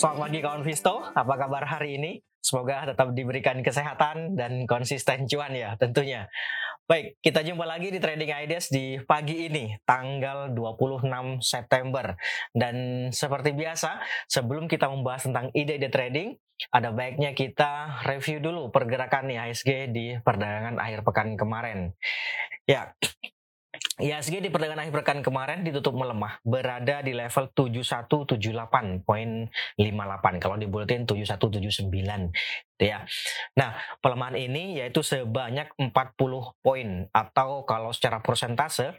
Selamat pagi kawan Visto, apa kabar hari ini? Semoga tetap diberikan kesehatan dan konsisten cuan ya tentunya. Baik, kita jumpa lagi di Trading Ideas di pagi ini, tanggal 26 September. Dan seperti biasa, sebelum kita membahas tentang ide-ide trading, ada baiknya kita review dulu pergerakan IHSG di perdagangan akhir pekan kemarin. Ya, IHSG di perdagangan akhir pekan kemarin ditutup melemah, berada di level 7178.58. Kalau di bulletin 7179 ya. Nah, pelemahan ini yaitu sebanyak 40 poin atau kalau secara persentase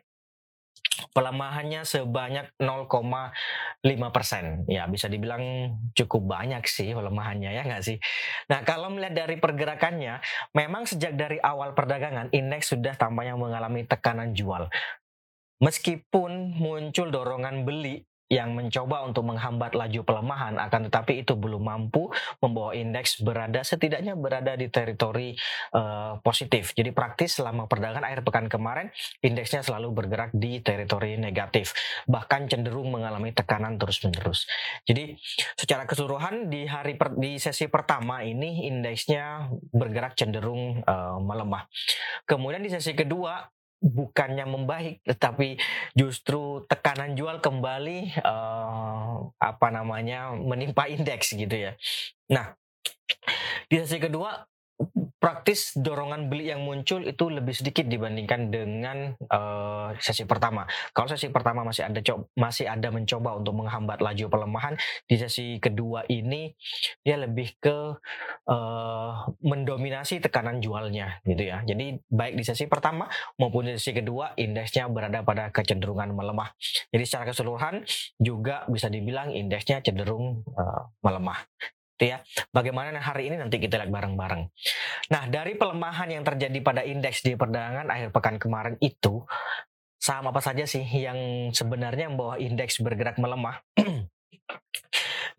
pelemahannya sebanyak 0,5 persen. Ya, bisa dibilang cukup banyak sih pelemahannya ya nggak sih? Nah, kalau melihat dari pergerakannya, memang sejak dari awal perdagangan indeks sudah tampaknya mengalami tekanan jual. Meskipun muncul dorongan beli yang mencoba untuk menghambat laju pelemahan akan tetapi itu belum mampu membawa indeks berada setidaknya berada di teritori uh, positif. Jadi praktis selama perdagangan akhir pekan kemarin indeksnya selalu bergerak di teritori negatif bahkan cenderung mengalami tekanan terus-menerus. Jadi secara keseluruhan di hari per, di sesi pertama ini indeksnya bergerak cenderung uh, melemah. Kemudian di sesi kedua bukannya membaik tetapi justru tekanan jual kembali uh, apa namanya menimpa indeks gitu ya. Nah, di sesi kedua praktis dorongan beli yang muncul itu lebih sedikit dibandingkan dengan uh, sesi pertama. Kalau sesi pertama masih ada masih ada mencoba untuk menghambat laju pelemahan, di sesi kedua ini dia lebih ke uh, mendominasi tekanan jualnya gitu ya. Jadi baik di sesi pertama maupun di sesi kedua indeksnya berada pada kecenderungan melemah. Jadi secara keseluruhan juga bisa dibilang indeksnya cenderung uh, melemah gitu ya. Bagaimana hari ini nanti kita lihat bareng-bareng. Nah, dari pelemahan yang terjadi pada indeks di perdagangan akhir pekan kemarin itu, saham apa saja sih yang sebenarnya membawa indeks bergerak melemah?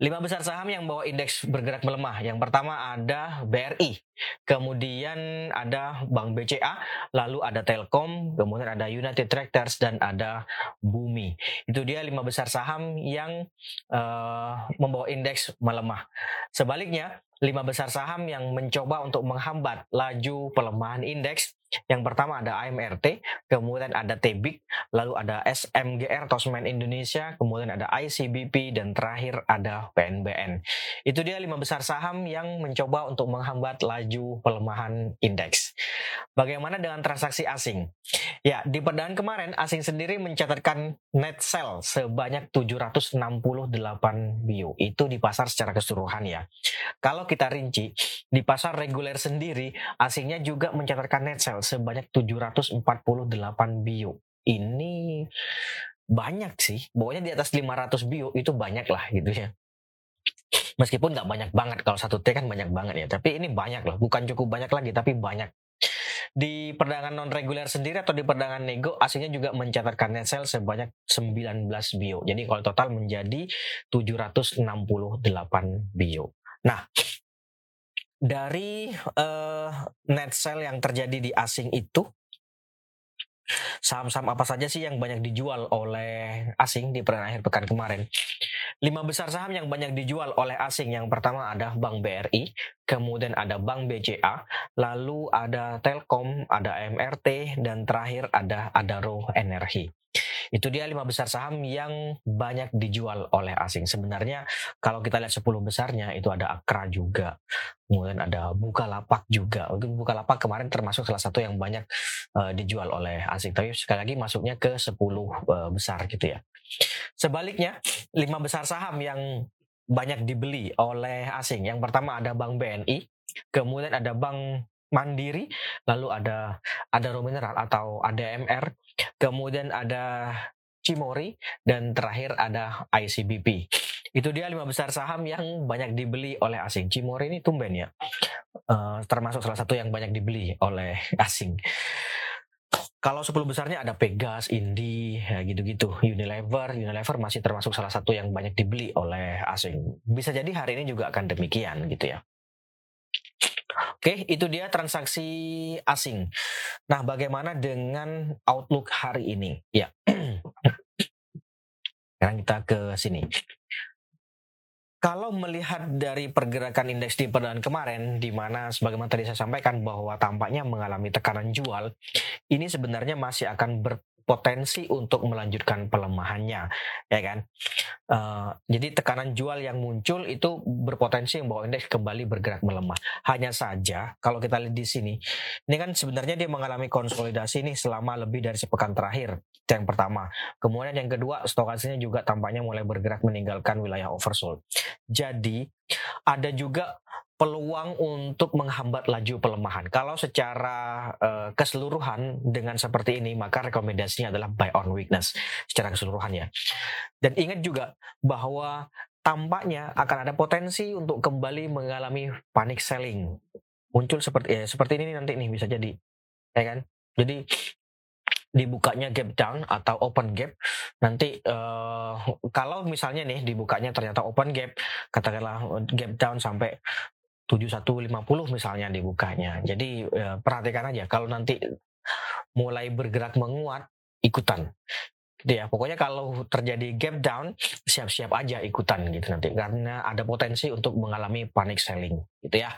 Lima besar saham yang bawa indeks bergerak melemah. Yang pertama ada BRI, kemudian ada Bank BCA, lalu ada Telkom, kemudian ada United Tractors dan ada Bumi. Itu dia lima besar saham yang uh, membawa indeks melemah. Sebaliknya, lima besar saham yang mencoba untuk menghambat laju pelemahan indeks yang pertama ada AMRT, kemudian ada TBIK, lalu ada SMGR Tosmen Indonesia, kemudian ada ICBP dan terakhir ada PNBN. Itu dia lima besar saham yang mencoba untuk menghambat laju pelemahan indeks. Bagaimana dengan transaksi asing? Ya, di perdagangan kemarin asing sendiri mencatatkan net sell sebanyak 768 bio. Itu di pasar secara keseluruhan ya. Kalau kita rinci, di pasar reguler sendiri asingnya juga mencatatkan net sell sebanyak 748 bio. Ini banyak sih. Pokoknya di atas 500 bio itu banyak lah gitu ya. Meskipun nggak banyak banget. Kalau satu T kan banyak banget ya. Tapi ini banyak lah. Bukan cukup banyak lagi, tapi banyak. Di perdagangan non reguler sendiri atau di perdagangan nego aslinya juga mencatatkan net sale sebanyak 19 bio. Jadi kalau total menjadi 768 bio. Nah, dari uh, net sale yang terjadi di asing itu saham-saham apa saja sih yang banyak dijual oleh asing di perdagangan akhir pekan kemarin? Lima besar saham yang banyak dijual oleh asing yang pertama ada Bank BRI, kemudian ada Bank BCA, lalu ada Telkom, ada MRT, dan terakhir ada Adaro Energi. Itu dia lima besar saham yang banyak dijual oleh asing. Sebenarnya kalau kita lihat 10 besarnya itu ada Akra juga. Kemudian ada Bukalapak juga. Bukalapak kemarin termasuk salah satu yang banyak uh, dijual oleh asing. Tapi sekali lagi masuknya ke 10 uh, eh, besar gitu ya. Sebaliknya, lima besar saham yang banyak dibeli oleh asing. Yang pertama ada Bank BNI, kemudian ada Bank Mandiri, lalu ada ada Mineral atau ADMR, kemudian ada Cimori, dan terakhir ada ICBP. Itu dia lima besar saham yang banyak dibeli oleh asing. Cimori ini tumben ya, uh, termasuk salah satu yang banyak dibeli oleh asing. Kalau 10 besarnya ada Pegas, Indi, ya gitu-gitu. Unilever, Unilever masih termasuk salah satu yang banyak dibeli oleh asing. Bisa jadi hari ini juga akan demikian gitu ya. Oke, itu dia transaksi asing. Nah, bagaimana dengan outlook hari ini? Ya. Sekarang kita ke sini. kalau melihat dari pergerakan indeks di perdaan kemarin, di mana sebagaimana tadi saya sampaikan bahwa tampaknya mengalami tekanan jual, ini sebenarnya masih akan ber, potensi untuk melanjutkan pelemahannya, ya kan? Uh, jadi tekanan jual yang muncul itu berpotensi membawa indeks kembali bergerak melemah. Hanya saja kalau kita lihat di sini, ini kan sebenarnya dia mengalami konsolidasi ini selama lebih dari sepekan terakhir. Itu yang pertama. Kemudian yang kedua, stokasisnya juga tampaknya mulai bergerak meninggalkan wilayah oversold. Jadi ada juga peluang untuk menghambat laju pelemahan. Kalau secara uh, keseluruhan dengan seperti ini, maka rekomendasinya adalah buy on weakness secara keseluruhan ya. Dan ingat juga bahwa tampaknya akan ada potensi untuk kembali mengalami panic selling. Muncul seperti ya, seperti ini nanti nih bisa jadi. Ya kan? Jadi dibukanya gap down atau open gap nanti uh, kalau misalnya nih dibukanya ternyata open gap katakanlah gap down sampai 7150 misalnya dibukanya. Jadi ya, perhatikan aja kalau nanti mulai bergerak menguat ikutan. Gitu ya. Pokoknya kalau terjadi gap down siap-siap aja ikutan gitu nanti karena ada potensi untuk mengalami panic selling gitu ya.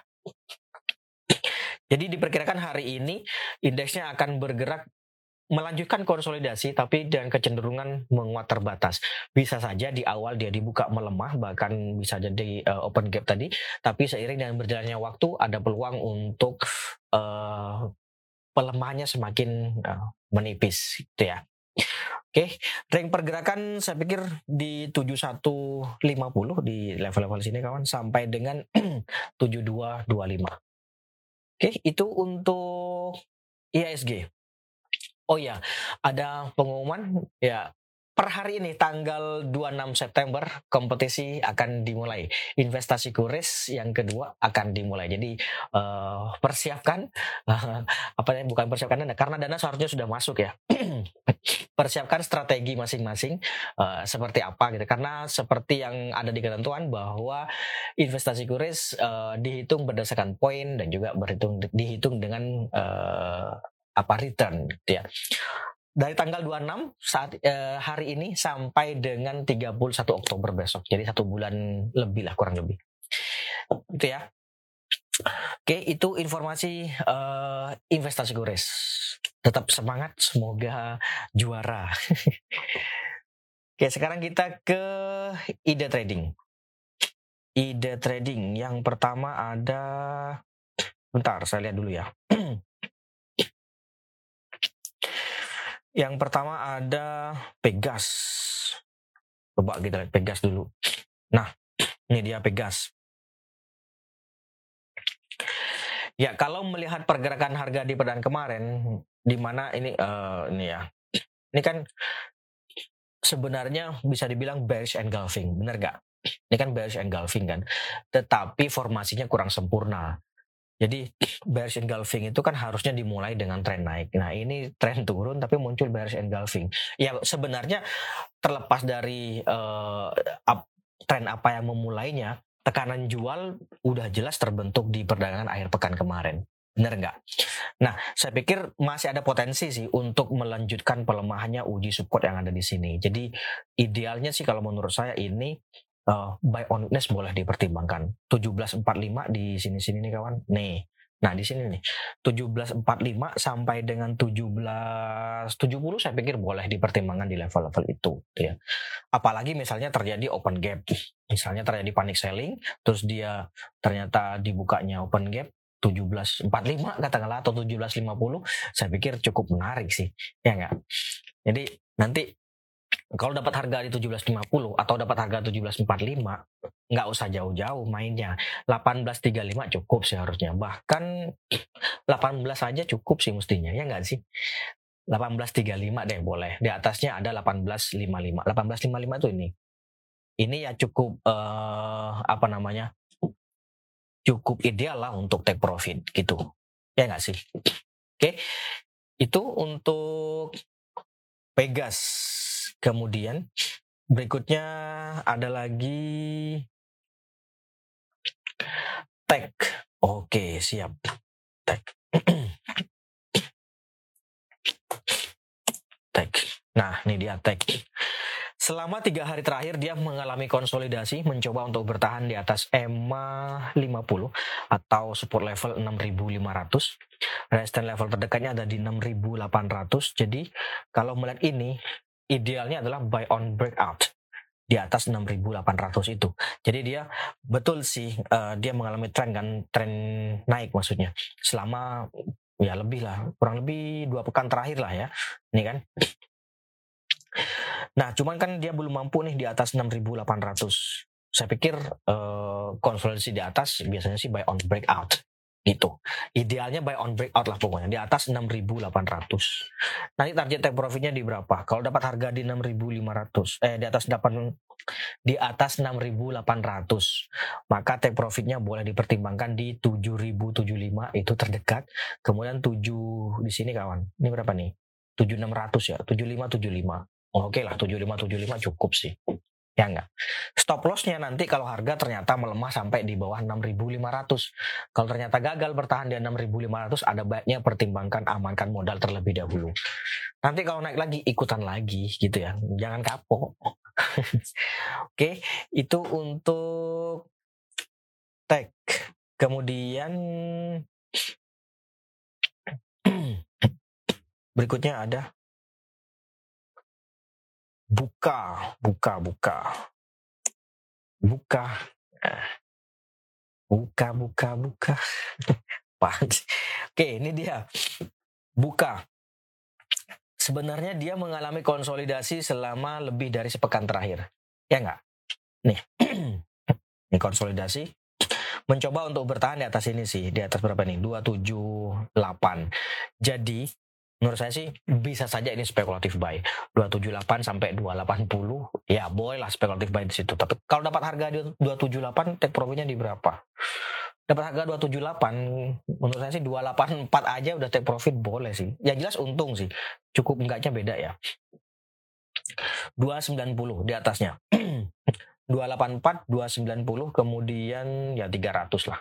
Jadi diperkirakan hari ini indeksnya akan bergerak melanjutkan konsolidasi tapi dengan kecenderungan menguat terbatas. Bisa saja di awal dia dibuka melemah bahkan bisa jadi uh, open gap tadi, tapi seiring dengan berjalannya waktu ada peluang untuk uh, pelemahannya semakin uh, menipis gitu ya. Oke, okay. rank pergerakan saya pikir di 7150 di level-level sini kawan sampai dengan 7225. Oke, okay. itu untuk IISG. Oh ya, ada pengumuman ya per hari ini tanggal 26 September kompetisi akan dimulai. Investasi kuris yang kedua akan dimulai. Jadi uh, persiapkan uh, apa ya bukan persiapkan dana karena dana seharusnya sudah masuk ya. persiapkan strategi masing-masing uh, seperti apa gitu. Karena seperti yang ada di ketentuan bahwa investasi kuris uh, dihitung berdasarkan poin dan juga berhitung dihitung dengan uh, apa return gitu ya. Dari tanggal 26 saat eh, hari ini sampai dengan 31 Oktober besok. Jadi satu bulan lebih lah kurang lebih. Gitu ya. Oke, itu informasi uh, investasi gores. Tetap semangat, semoga juara. Oke, sekarang kita ke ide trading. Ide trading yang pertama ada bentar, saya lihat dulu ya. Yang pertama ada Pegas. Coba kita lihat Pegas dulu. Nah, ini dia Pegas. Ya, kalau melihat pergerakan harga di perdaan kemarin, di mana ini uh, ini ya, ini kan sebenarnya bisa dibilang bearish engulfing, benar gak? Ini kan bearish engulfing kan, tetapi formasinya kurang sempurna. Jadi bearish engulfing itu kan harusnya dimulai dengan tren naik. Nah ini tren turun tapi muncul bearish engulfing. Ya sebenarnya terlepas dari uh, up, tren apa yang memulainya, tekanan jual udah jelas terbentuk di perdagangan akhir pekan kemarin. Benar nggak? Nah, saya pikir masih ada potensi sih untuk melanjutkan pelemahannya uji support yang ada di sini. Jadi idealnya sih kalau menurut saya ini uh, buy on boleh dipertimbangkan. 1745 di sini-sini nih kawan. Nih. Nah, di sini nih. 1745 sampai dengan 1770 saya pikir boleh dipertimbangkan di level-level itu gitu ya. Apalagi misalnya terjadi open gap. Misalnya terjadi panic selling terus dia ternyata dibukanya open gap 1745 katakanlah atau 1750 saya pikir cukup menarik sih ya enggak jadi nanti kalau dapat harga di 17.50 atau dapat harga 17.45 nggak usah jauh-jauh mainnya. 18.35 cukup sih harusnya bahkan 18 saja cukup sih mestinya ya nggak sih? 18.35 deh boleh. Di atasnya ada 18.55 18.55 itu ini. Ini ya cukup uh, apa namanya? Cukup ideal lah untuk take profit gitu. Ya nggak sih? Oke. Itu untuk Pegas Kemudian berikutnya ada lagi tag. Oke, siap. Tag. tag. Nah, ini dia tag. Selama tiga hari terakhir dia mengalami konsolidasi, mencoba untuk bertahan di atas EMA 50 atau support level 6500. Resistance level terdekatnya ada di 6800. Jadi kalau melihat ini, idealnya adalah buy on breakout di atas 6800 itu. Jadi dia betul sih uh, dia mengalami tren kan, tren naik maksudnya. Selama ya lebih lah, kurang lebih dua pekan terakhir lah ya. Ini kan Nah, cuman kan dia belum mampu nih di atas 6.800. Saya pikir uh, konsolidasi di atas biasanya sih buy on breakout gitu. Idealnya buy on breakout lah pokoknya. Di atas 6.800. Nanti target take profitnya di berapa? Kalau dapat harga di 6.500 eh di atas dapat di atas 6.800 maka take profitnya boleh dipertimbangkan di 7.075 itu terdekat. Kemudian 7 di sini kawan. Ini berapa nih? 7600 ya? 7575 Oh, Oke okay lah 7575 cukup sih. Ya enggak. Stop lossnya nanti kalau harga ternyata melemah sampai di bawah 6.500. Kalau ternyata gagal bertahan di 6.500 ada baiknya pertimbangkan amankan modal terlebih dahulu. Nanti kalau naik lagi ikutan lagi gitu ya. Jangan kapok. Oke, itu untuk tag. Kemudian berikutnya ada buka, buka, buka, buka, buka, buka, buka. Oke, ini dia buka. Sebenarnya dia mengalami konsolidasi selama lebih dari sepekan terakhir. Ya enggak? Nih, ini konsolidasi. Mencoba untuk bertahan di atas ini sih, di atas berapa nih? 278. Jadi menurut saya sih bisa saja ini spekulatif buy. 278 sampai 280 ya boleh lah spekulatif buy di situ. Tapi kalau dapat harga di 278 take profitnya di berapa? Dapat harga 278 menurut saya sih 284 aja udah take profit boleh sih. Ya jelas untung sih. Cukup enggaknya beda ya. 290 di atasnya. 284 290 kemudian ya 300 lah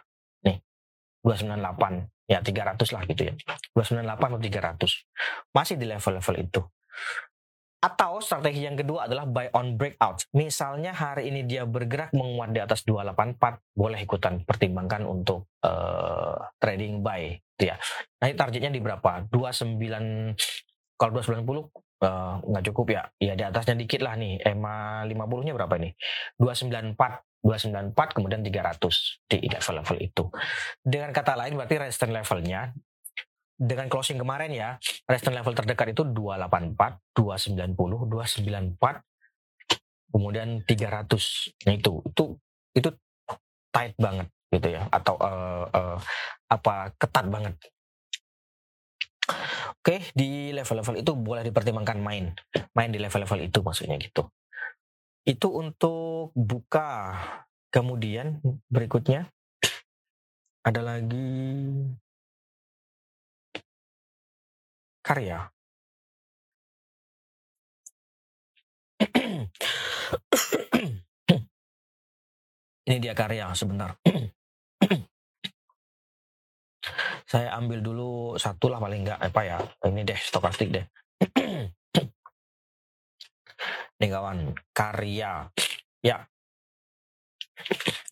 298 ya 300 lah gitu ya 298 atau 300 masih di level-level itu atau strategi yang kedua adalah buy on breakout. Misalnya hari ini dia bergerak menguat di atas 284, boleh ikutan pertimbangkan untuk uh, trading buy, gitu ya. Nanti targetnya di berapa? 29 kalau 290 uh, nggak cukup ya. Ya di atasnya dikit lah nih. EMA 50-nya berapa nih? 294 294 kemudian 300 di level-level itu. Dengan kata lain berarti resistance levelnya dengan closing kemarin ya, resistance level terdekat itu 284, 290, 294 kemudian 300. Nah itu itu itu tight banget gitu ya atau uh, uh, apa ketat banget. Oke, di level-level itu boleh dipertimbangkan main. Main di level-level itu maksudnya gitu. Itu untuk buka. Kemudian berikutnya ada lagi karya. Ini dia karya sebentar. Saya ambil dulu satu lah paling enggak apa ya. Ini deh stokastik deh. Nih kawan, karya. Ya.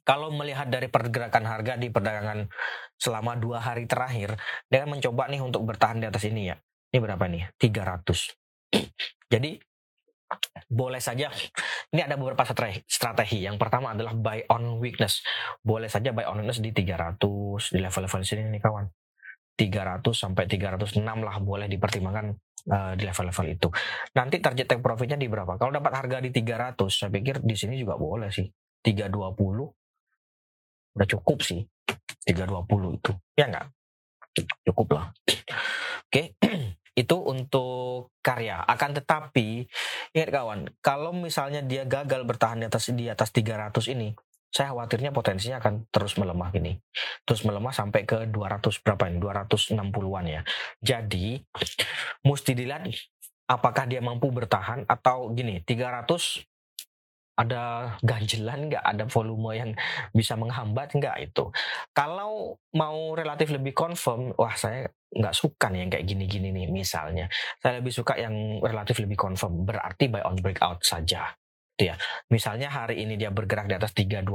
Kalau melihat dari pergerakan harga di perdagangan selama dua hari terakhir, dia mencoba nih untuk bertahan di atas ini ya. Ini berapa nih? 300. Jadi boleh saja ini ada beberapa strategi yang pertama adalah buy on weakness boleh saja buy on weakness di 300 di level-level sini nih kawan 300 sampai 306 lah boleh dipertimbangkan uh, di level-level itu. Nanti target take profitnya di berapa? Kalau dapat harga di 300, saya pikir di sini juga boleh sih. 320 udah cukup sih. 320 itu. Ya enggak? Cukup lah. Oke. itu untuk karya. Akan tetapi ingat kawan, kalau misalnya dia gagal bertahan di atas di atas 300 ini, saya khawatirnya potensinya akan terus melemah gini. Terus melemah sampai ke 200 berapa ini? 260-an ya. Jadi mesti dilihat apakah dia mampu bertahan atau gini, 300 ada ganjelan nggak, ada volume yang bisa menghambat nggak itu. Kalau mau relatif lebih confirm, wah saya nggak suka nih yang kayak gini-gini nih misalnya. Saya lebih suka yang relatif lebih confirm, berarti buy on breakout saja Gitu ya. Misalnya hari ini dia bergerak di atas 320,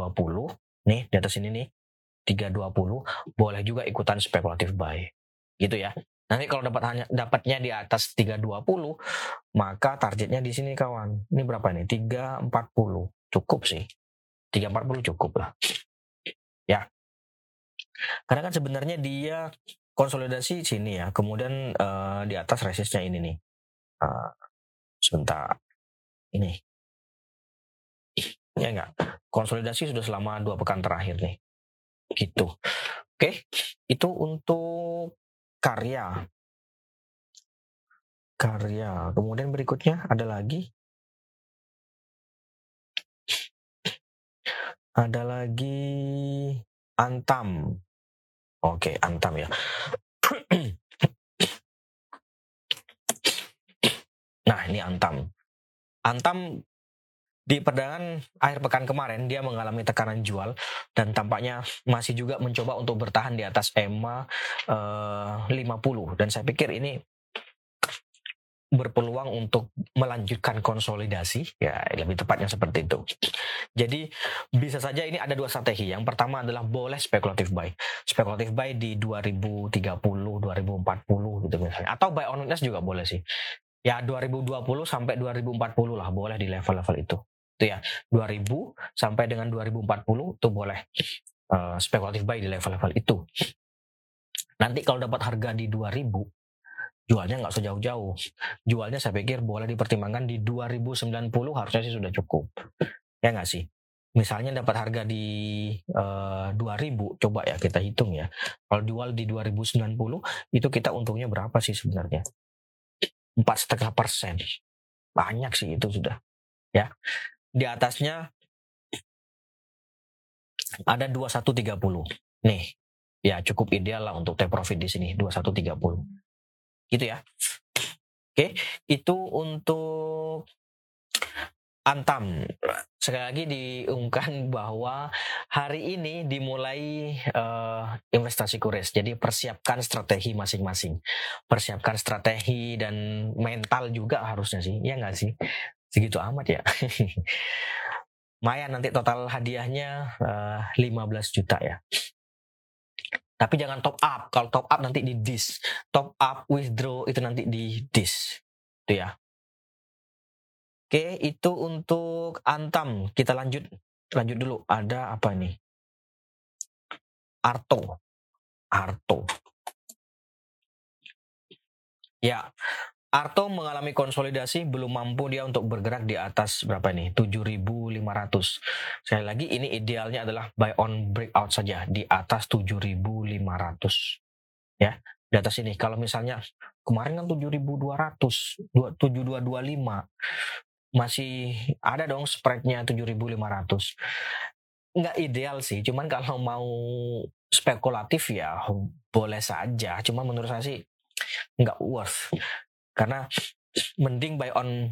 nih di atas ini nih 320, boleh juga ikutan spekulatif buy. Gitu ya. Nanti kalau dapat hanya dapatnya di atas 320, maka targetnya di sini kawan. Ini berapa nih? 340. Cukup sih. 340 cukup lah. Ya. Karena kan sebenarnya dia konsolidasi sini ya. Kemudian uh, di atas resistnya ini nih. Uh, sebentar. Ini. Ya enggak. Konsolidasi sudah selama dua pekan terakhir nih. Gitu. Oke. Itu untuk karya. Karya. Kemudian berikutnya ada lagi. Ada lagi Antam. Oke, Antam ya. nah, ini Antam. Antam di perdagangan akhir pekan kemarin dia mengalami tekanan jual dan tampaknya masih juga mencoba untuk bertahan di atas EMA uh, 50 dan saya pikir ini berpeluang untuk melanjutkan konsolidasi ya lebih tepatnya seperti itu. Jadi bisa saja ini ada dua strategi. Yang pertama adalah boleh spekulatif buy. Spekulatif buy di 2030, 2040 gitu misalnya. Atau buy on juga boleh sih. Ya 2020 sampai 2040 lah boleh di level-level itu itu ya 2000 sampai dengan 2040 tuh boleh uh, spekulatif buy di level-level itu. Nanti kalau dapat harga di 2000 jualnya nggak sejauh-jauh. Jualnya saya pikir boleh dipertimbangkan di 2090 harusnya sih sudah cukup. Ya nggak sih? Misalnya dapat harga di uh, eh, 2000, coba ya kita hitung ya. Kalau jual di 2090 itu kita untungnya berapa sih sebenarnya? Empat setengah persen. Banyak sih itu sudah. Ya, di atasnya ada 2130. Nih, ya cukup ideal lah untuk take profit di sini 2130. Gitu ya. Oke, itu untuk Antam. Sekali lagi diungkapkan bahwa hari ini dimulai uh, investasi kures. Jadi persiapkan strategi masing-masing. Persiapkan strategi dan mental juga harusnya sih. Ya nggak sih? Segitu amat ya. Maya nanti total hadiahnya uh, eh, 15 juta ya. Tapi jangan top up. Kalau top up nanti di dis. Top up withdraw itu nanti di dis. Itu ya. Oke, itu untuk Antam. Kita lanjut lanjut dulu. Ada apa nih? Arto. Arto. Ya, Arto mengalami konsolidasi belum mampu dia untuk bergerak di atas berapa ini? 7.500 sekali lagi ini idealnya adalah buy on breakout saja di atas 7.500 ya di atas ini. Kalau misalnya kemarin kan 7.200 7225 masih ada dong spreadnya 7.500 nggak ideal sih cuman kalau mau spekulatif ya boleh saja. Cuman menurut saya sih nggak worth karena mending buy on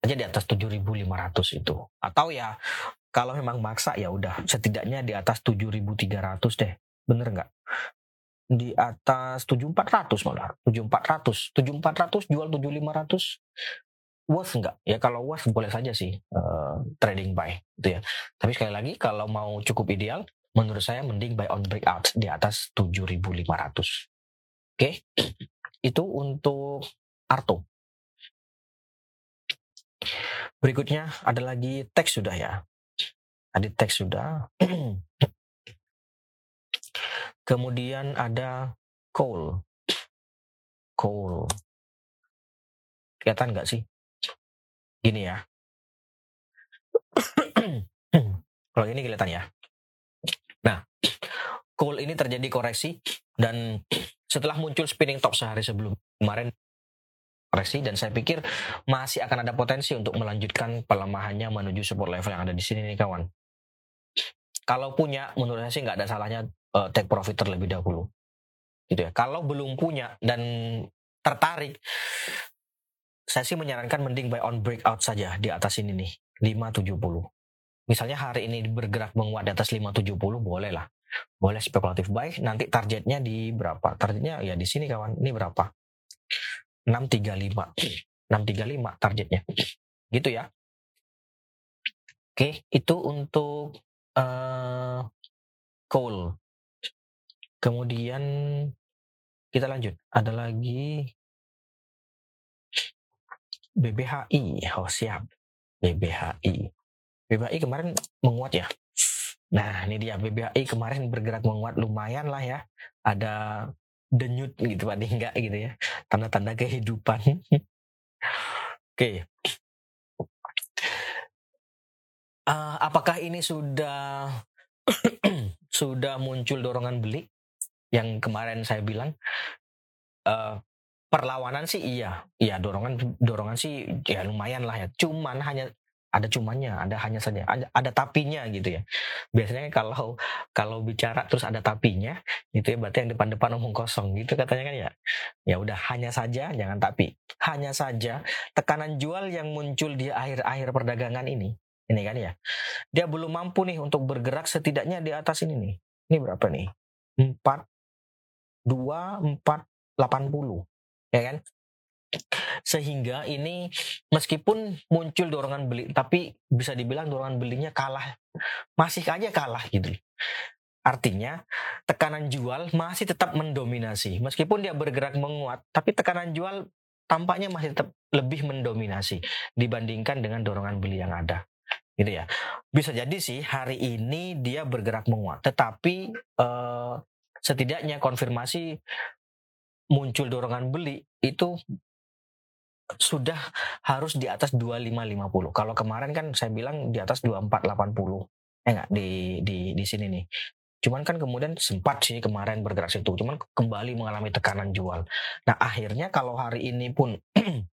aja di atas 7.500 itu. Atau ya kalau memang maksa ya udah setidaknya di atas 7.300 deh. Bener nggak? Di atas 7.400 malah. 7.400. 7.400 jual 7.500 worth nggak? Ya kalau worth boleh saja sih uh, trading buy gitu ya. Tapi sekali lagi kalau mau cukup ideal menurut saya mending buy on breakout di atas 7.500. Oke. Okay? Itu untuk Arto. Berikutnya ada lagi teks sudah ya. Ada teks sudah. Kemudian ada coal. Coal. Kelihatan nggak sih? Gini ya. Kalau ini kelihatan ya. Nah, coal ini terjadi koreksi dan setelah muncul spinning top sehari sebelum kemarin koreksi dan saya pikir masih akan ada potensi untuk melanjutkan pelemahannya menuju support level yang ada di sini nih kawan. Kalau punya, menurut saya sih nggak ada salahnya uh, take profit terlebih dahulu. Gitu ya. Kalau belum punya dan tertarik, saya sih menyarankan mending buy on breakout saja di atas ini nih, 570. Misalnya hari ini bergerak menguat di atas 570 boleh lah. Boleh spekulatif buy, nanti targetnya di berapa? Targetnya ya di sini kawan, ini berapa? 635 635 targetnya gitu ya Oke, itu untuk uh, coal. Kemudian kita lanjut. Ada lagi BBHI. Oh siap. BBHI. BBHI kemarin menguat ya. Nah ini dia BBHI kemarin bergerak menguat lumayan lah ya. Ada denyut gitu paling enggak gitu ya. Tanda-tanda kehidupan. Oke. Uh, apakah ini sudah sudah muncul dorongan beli yang kemarin saya bilang uh, perlawanan sih iya iya dorongan dorongan sih ya lumayan lah ya cuman hanya ada cumannya ada hanya saja ada, ada tapinya gitu ya biasanya kalau kalau bicara terus ada tapinya itu ya berarti yang depan-depan omong kosong gitu katanya kan ya ya udah hanya saja jangan tapi hanya saja tekanan jual yang muncul di akhir-akhir perdagangan ini ini kan ya. Dia belum mampu nih untuk bergerak setidaknya di atas ini nih. Ini berapa nih? 4 2 4 80. Ya kan? Sehingga ini meskipun muncul dorongan beli tapi bisa dibilang dorongan belinya kalah. Masih aja kalah gitu. Artinya tekanan jual masih tetap mendominasi. Meskipun dia bergerak menguat, tapi tekanan jual tampaknya masih tetap lebih mendominasi dibandingkan dengan dorongan beli yang ada gitu ya. Bisa jadi sih hari ini dia bergerak menguat, tetapi uh, setidaknya konfirmasi muncul dorongan beli itu sudah harus di atas 2550. Kalau kemarin kan saya bilang di atas 2480. Eh enggak di di di sini nih. Cuman kan kemudian sempat sih kemarin bergerak situ, cuman kembali mengalami tekanan jual. Nah, akhirnya kalau hari ini pun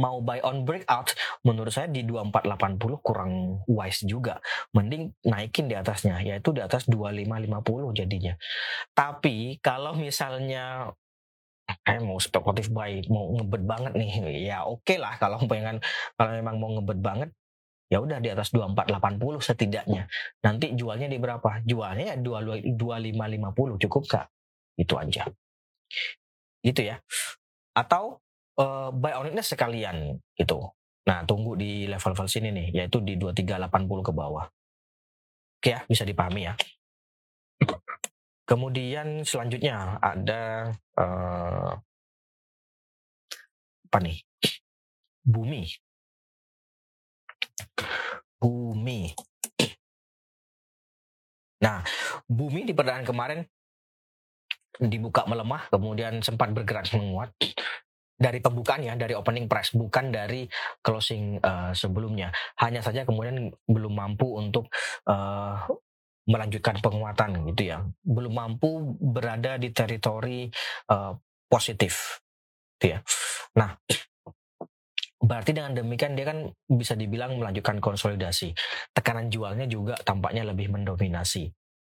mau buy on breakout menurut saya di 2480 kurang wise juga mending naikin di atasnya yaitu di atas 2550 jadinya tapi kalau misalnya eh mau spekulatif buy mau ngebet banget nih ya oke okay lah kalau pengen kalau memang mau ngebet banget ya udah di atas 2480 setidaknya nanti jualnya di berapa jualnya ya 2550 cukup kak itu aja gitu ya atau uh, buy on sekalian gitu. Nah, tunggu di level-level sini nih, yaitu di 2380 ke bawah. Oke ya, bisa dipahami ya. Kemudian selanjutnya ada uh, apa nih? Bumi. Bumi. Nah, bumi di perdaan kemarin dibuka melemah, kemudian sempat bergerak menguat dari pembukaan ya, dari opening price, bukan dari closing uh, sebelumnya. Hanya saja kemudian belum mampu untuk uh, melanjutkan penguatan gitu ya, belum mampu berada di teritori uh, positif, gitu ya. Nah, berarti dengan demikian dia kan bisa dibilang melanjutkan konsolidasi. Tekanan jualnya juga tampaknya lebih mendominasi,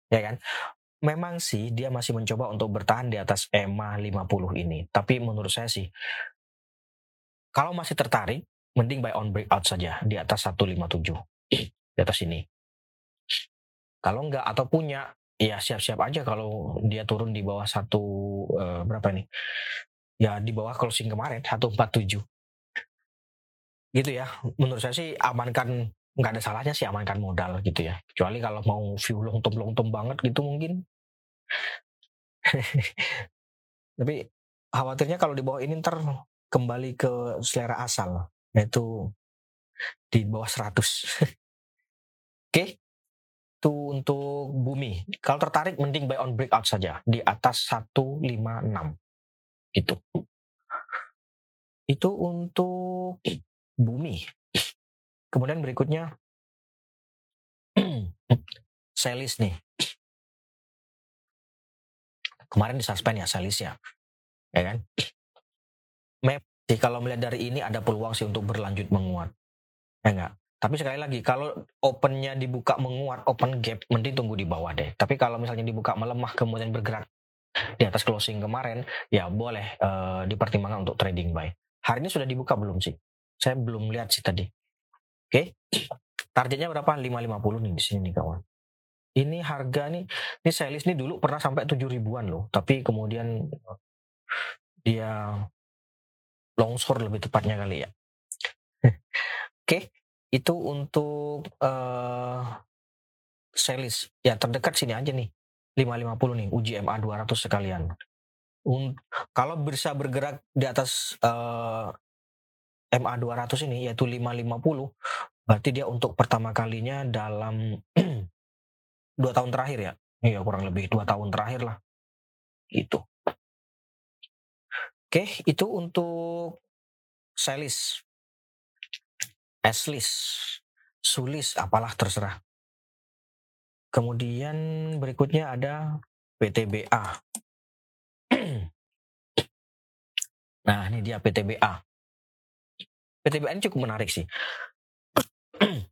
ya kan? memang sih dia masih mencoba untuk bertahan di atas EMA 50 ini. Tapi menurut saya sih, kalau masih tertarik, mending buy on breakout saja di atas 157. Di atas ini. Kalau enggak atau punya, ya siap-siap aja kalau dia turun di bawah satu uh, berapa nih? Ya di bawah closing kemarin 147. Gitu ya. Menurut saya sih amankan nggak ada salahnya sih amankan modal gitu ya. Kecuali kalau mau view long term long term banget gitu mungkin Tapi khawatirnya kalau di bawah ini ntar kembali ke selera asal, yaitu di bawah 100. Oke, itu untuk bumi. Kalau tertarik mending buy on breakout saja di atas 156. Itu. Itu untuk bumi. Kemudian berikutnya selis nih kemarin disuspend ya Salisnya ya kan Map kalau melihat dari ini ada peluang sih untuk berlanjut menguat ya enggak tapi sekali lagi kalau opennya dibuka menguat open gap mending tunggu di bawah deh. Tapi kalau misalnya dibuka melemah kemudian bergerak di atas closing kemarin ya boleh uh, dipertimbangkan untuk trading buy. Hari ini sudah dibuka belum sih? Saya belum lihat sih tadi. Oke? Okay. targetnya berapa? 550 nih di sini nih kawan. Ini harga nih ini selis nih dulu pernah sampai tujuh ribuan loh. Tapi kemudian dia longsor lebih tepatnya kali ya. Oke itu untuk uh, selis ya terdekat sini aja nih. 550 nih uji MA 200 sekalian. Un kalau bisa bergerak di atas uh, MA 200 ini yaitu 550 berarti dia untuk pertama kalinya dalam dua tahun terakhir ya? Iya kurang lebih dua tahun terakhir lah. Itu oke itu untuk selis eslis sulis apalah terserah. Kemudian berikutnya ada PTBA nah ini dia PTBA PTBA ini cukup menarik sih.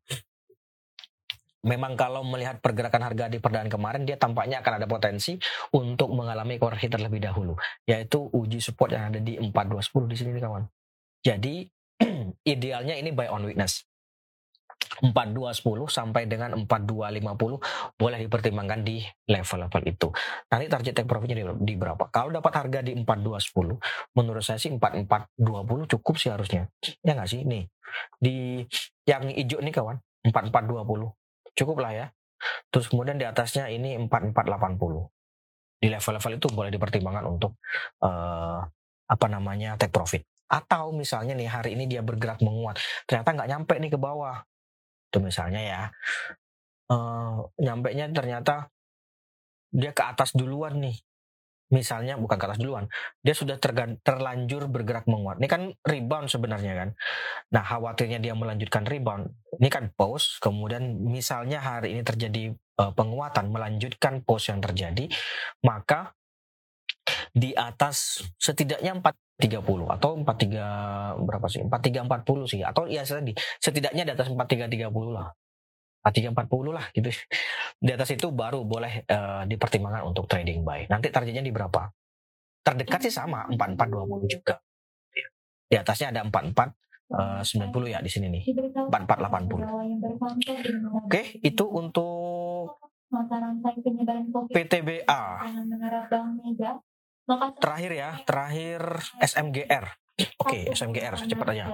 Memang kalau melihat pergerakan harga di perdaan kemarin dia tampaknya akan ada potensi untuk mengalami koreksi terlebih dahulu yaitu uji support yang ada di 4210 di sini kawan. Jadi idealnya ini buy on weakness. 4210 sampai dengan 4250 boleh dipertimbangkan di level-level itu. Nanti target take profitnya di, di berapa? Kalau dapat harga di 4210, menurut saya sih 4420 cukup sih harusnya. Ya nggak sih? Nih, di yang hijau nih kawan, 4420 cukup lah ya. Terus kemudian di atasnya ini 4480. Di level-level itu boleh dipertimbangkan untuk uh, apa namanya take profit. Atau misalnya nih hari ini dia bergerak menguat, ternyata nggak nyampe nih ke bawah. Itu misalnya ya, uh, nyampe nya ternyata dia ke atas duluan nih misalnya bukan ke atas duluan, dia sudah terlanjur bergerak menguat. Ini kan rebound sebenarnya kan. Nah, khawatirnya dia melanjutkan rebound. Ini kan pause, kemudian misalnya hari ini terjadi uh, penguatan melanjutkan pause yang terjadi, maka di atas setidaknya 430 atau 43 berapa sih? 4340 sih atau ya tadi setidaknya di atas 4330 lah. 4340 lah gitu. Di atas itu baru boleh uh, dipertimbangkan untuk trading buy. Nanti targetnya di berapa? Terdekat sih sama 4420 juga. Di atasnya ada 44 uh, 90 ya di sini nih. 4480. Oke, itu untuk PTBA. Terakhir ya, terakhir SMGR. Oke, SMGR cepat aja.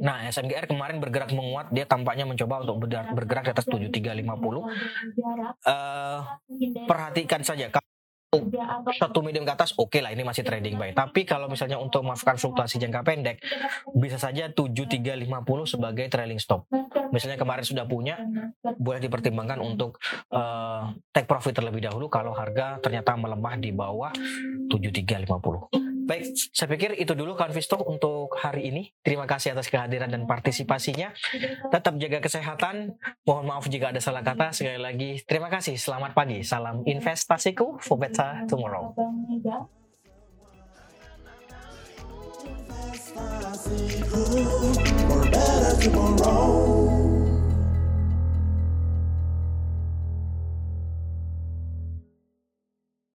Nah, SMGR kemarin bergerak menguat, dia tampaknya mencoba untuk bergerak di atas 7350. Uh, perhatikan saja satu medium ke atas oke okay lah ini masih trading buy. Tapi kalau misalnya untuk melakukan fluktuasi jangka pendek bisa saja 7350 sebagai trailing stop. Misalnya kemarin sudah punya boleh dipertimbangkan untuk uh, take profit terlebih dahulu kalau harga ternyata melemah di bawah 7350 Baik, saya pikir itu dulu kawan Visto untuk hari ini. Terima kasih atas kehadiran dan partisipasinya. Tetap jaga kesehatan. Mohon maaf jika ada salah kata. Sekali lagi, terima kasih. Selamat pagi. Salam investasiku for better tomorrow. Investasiku.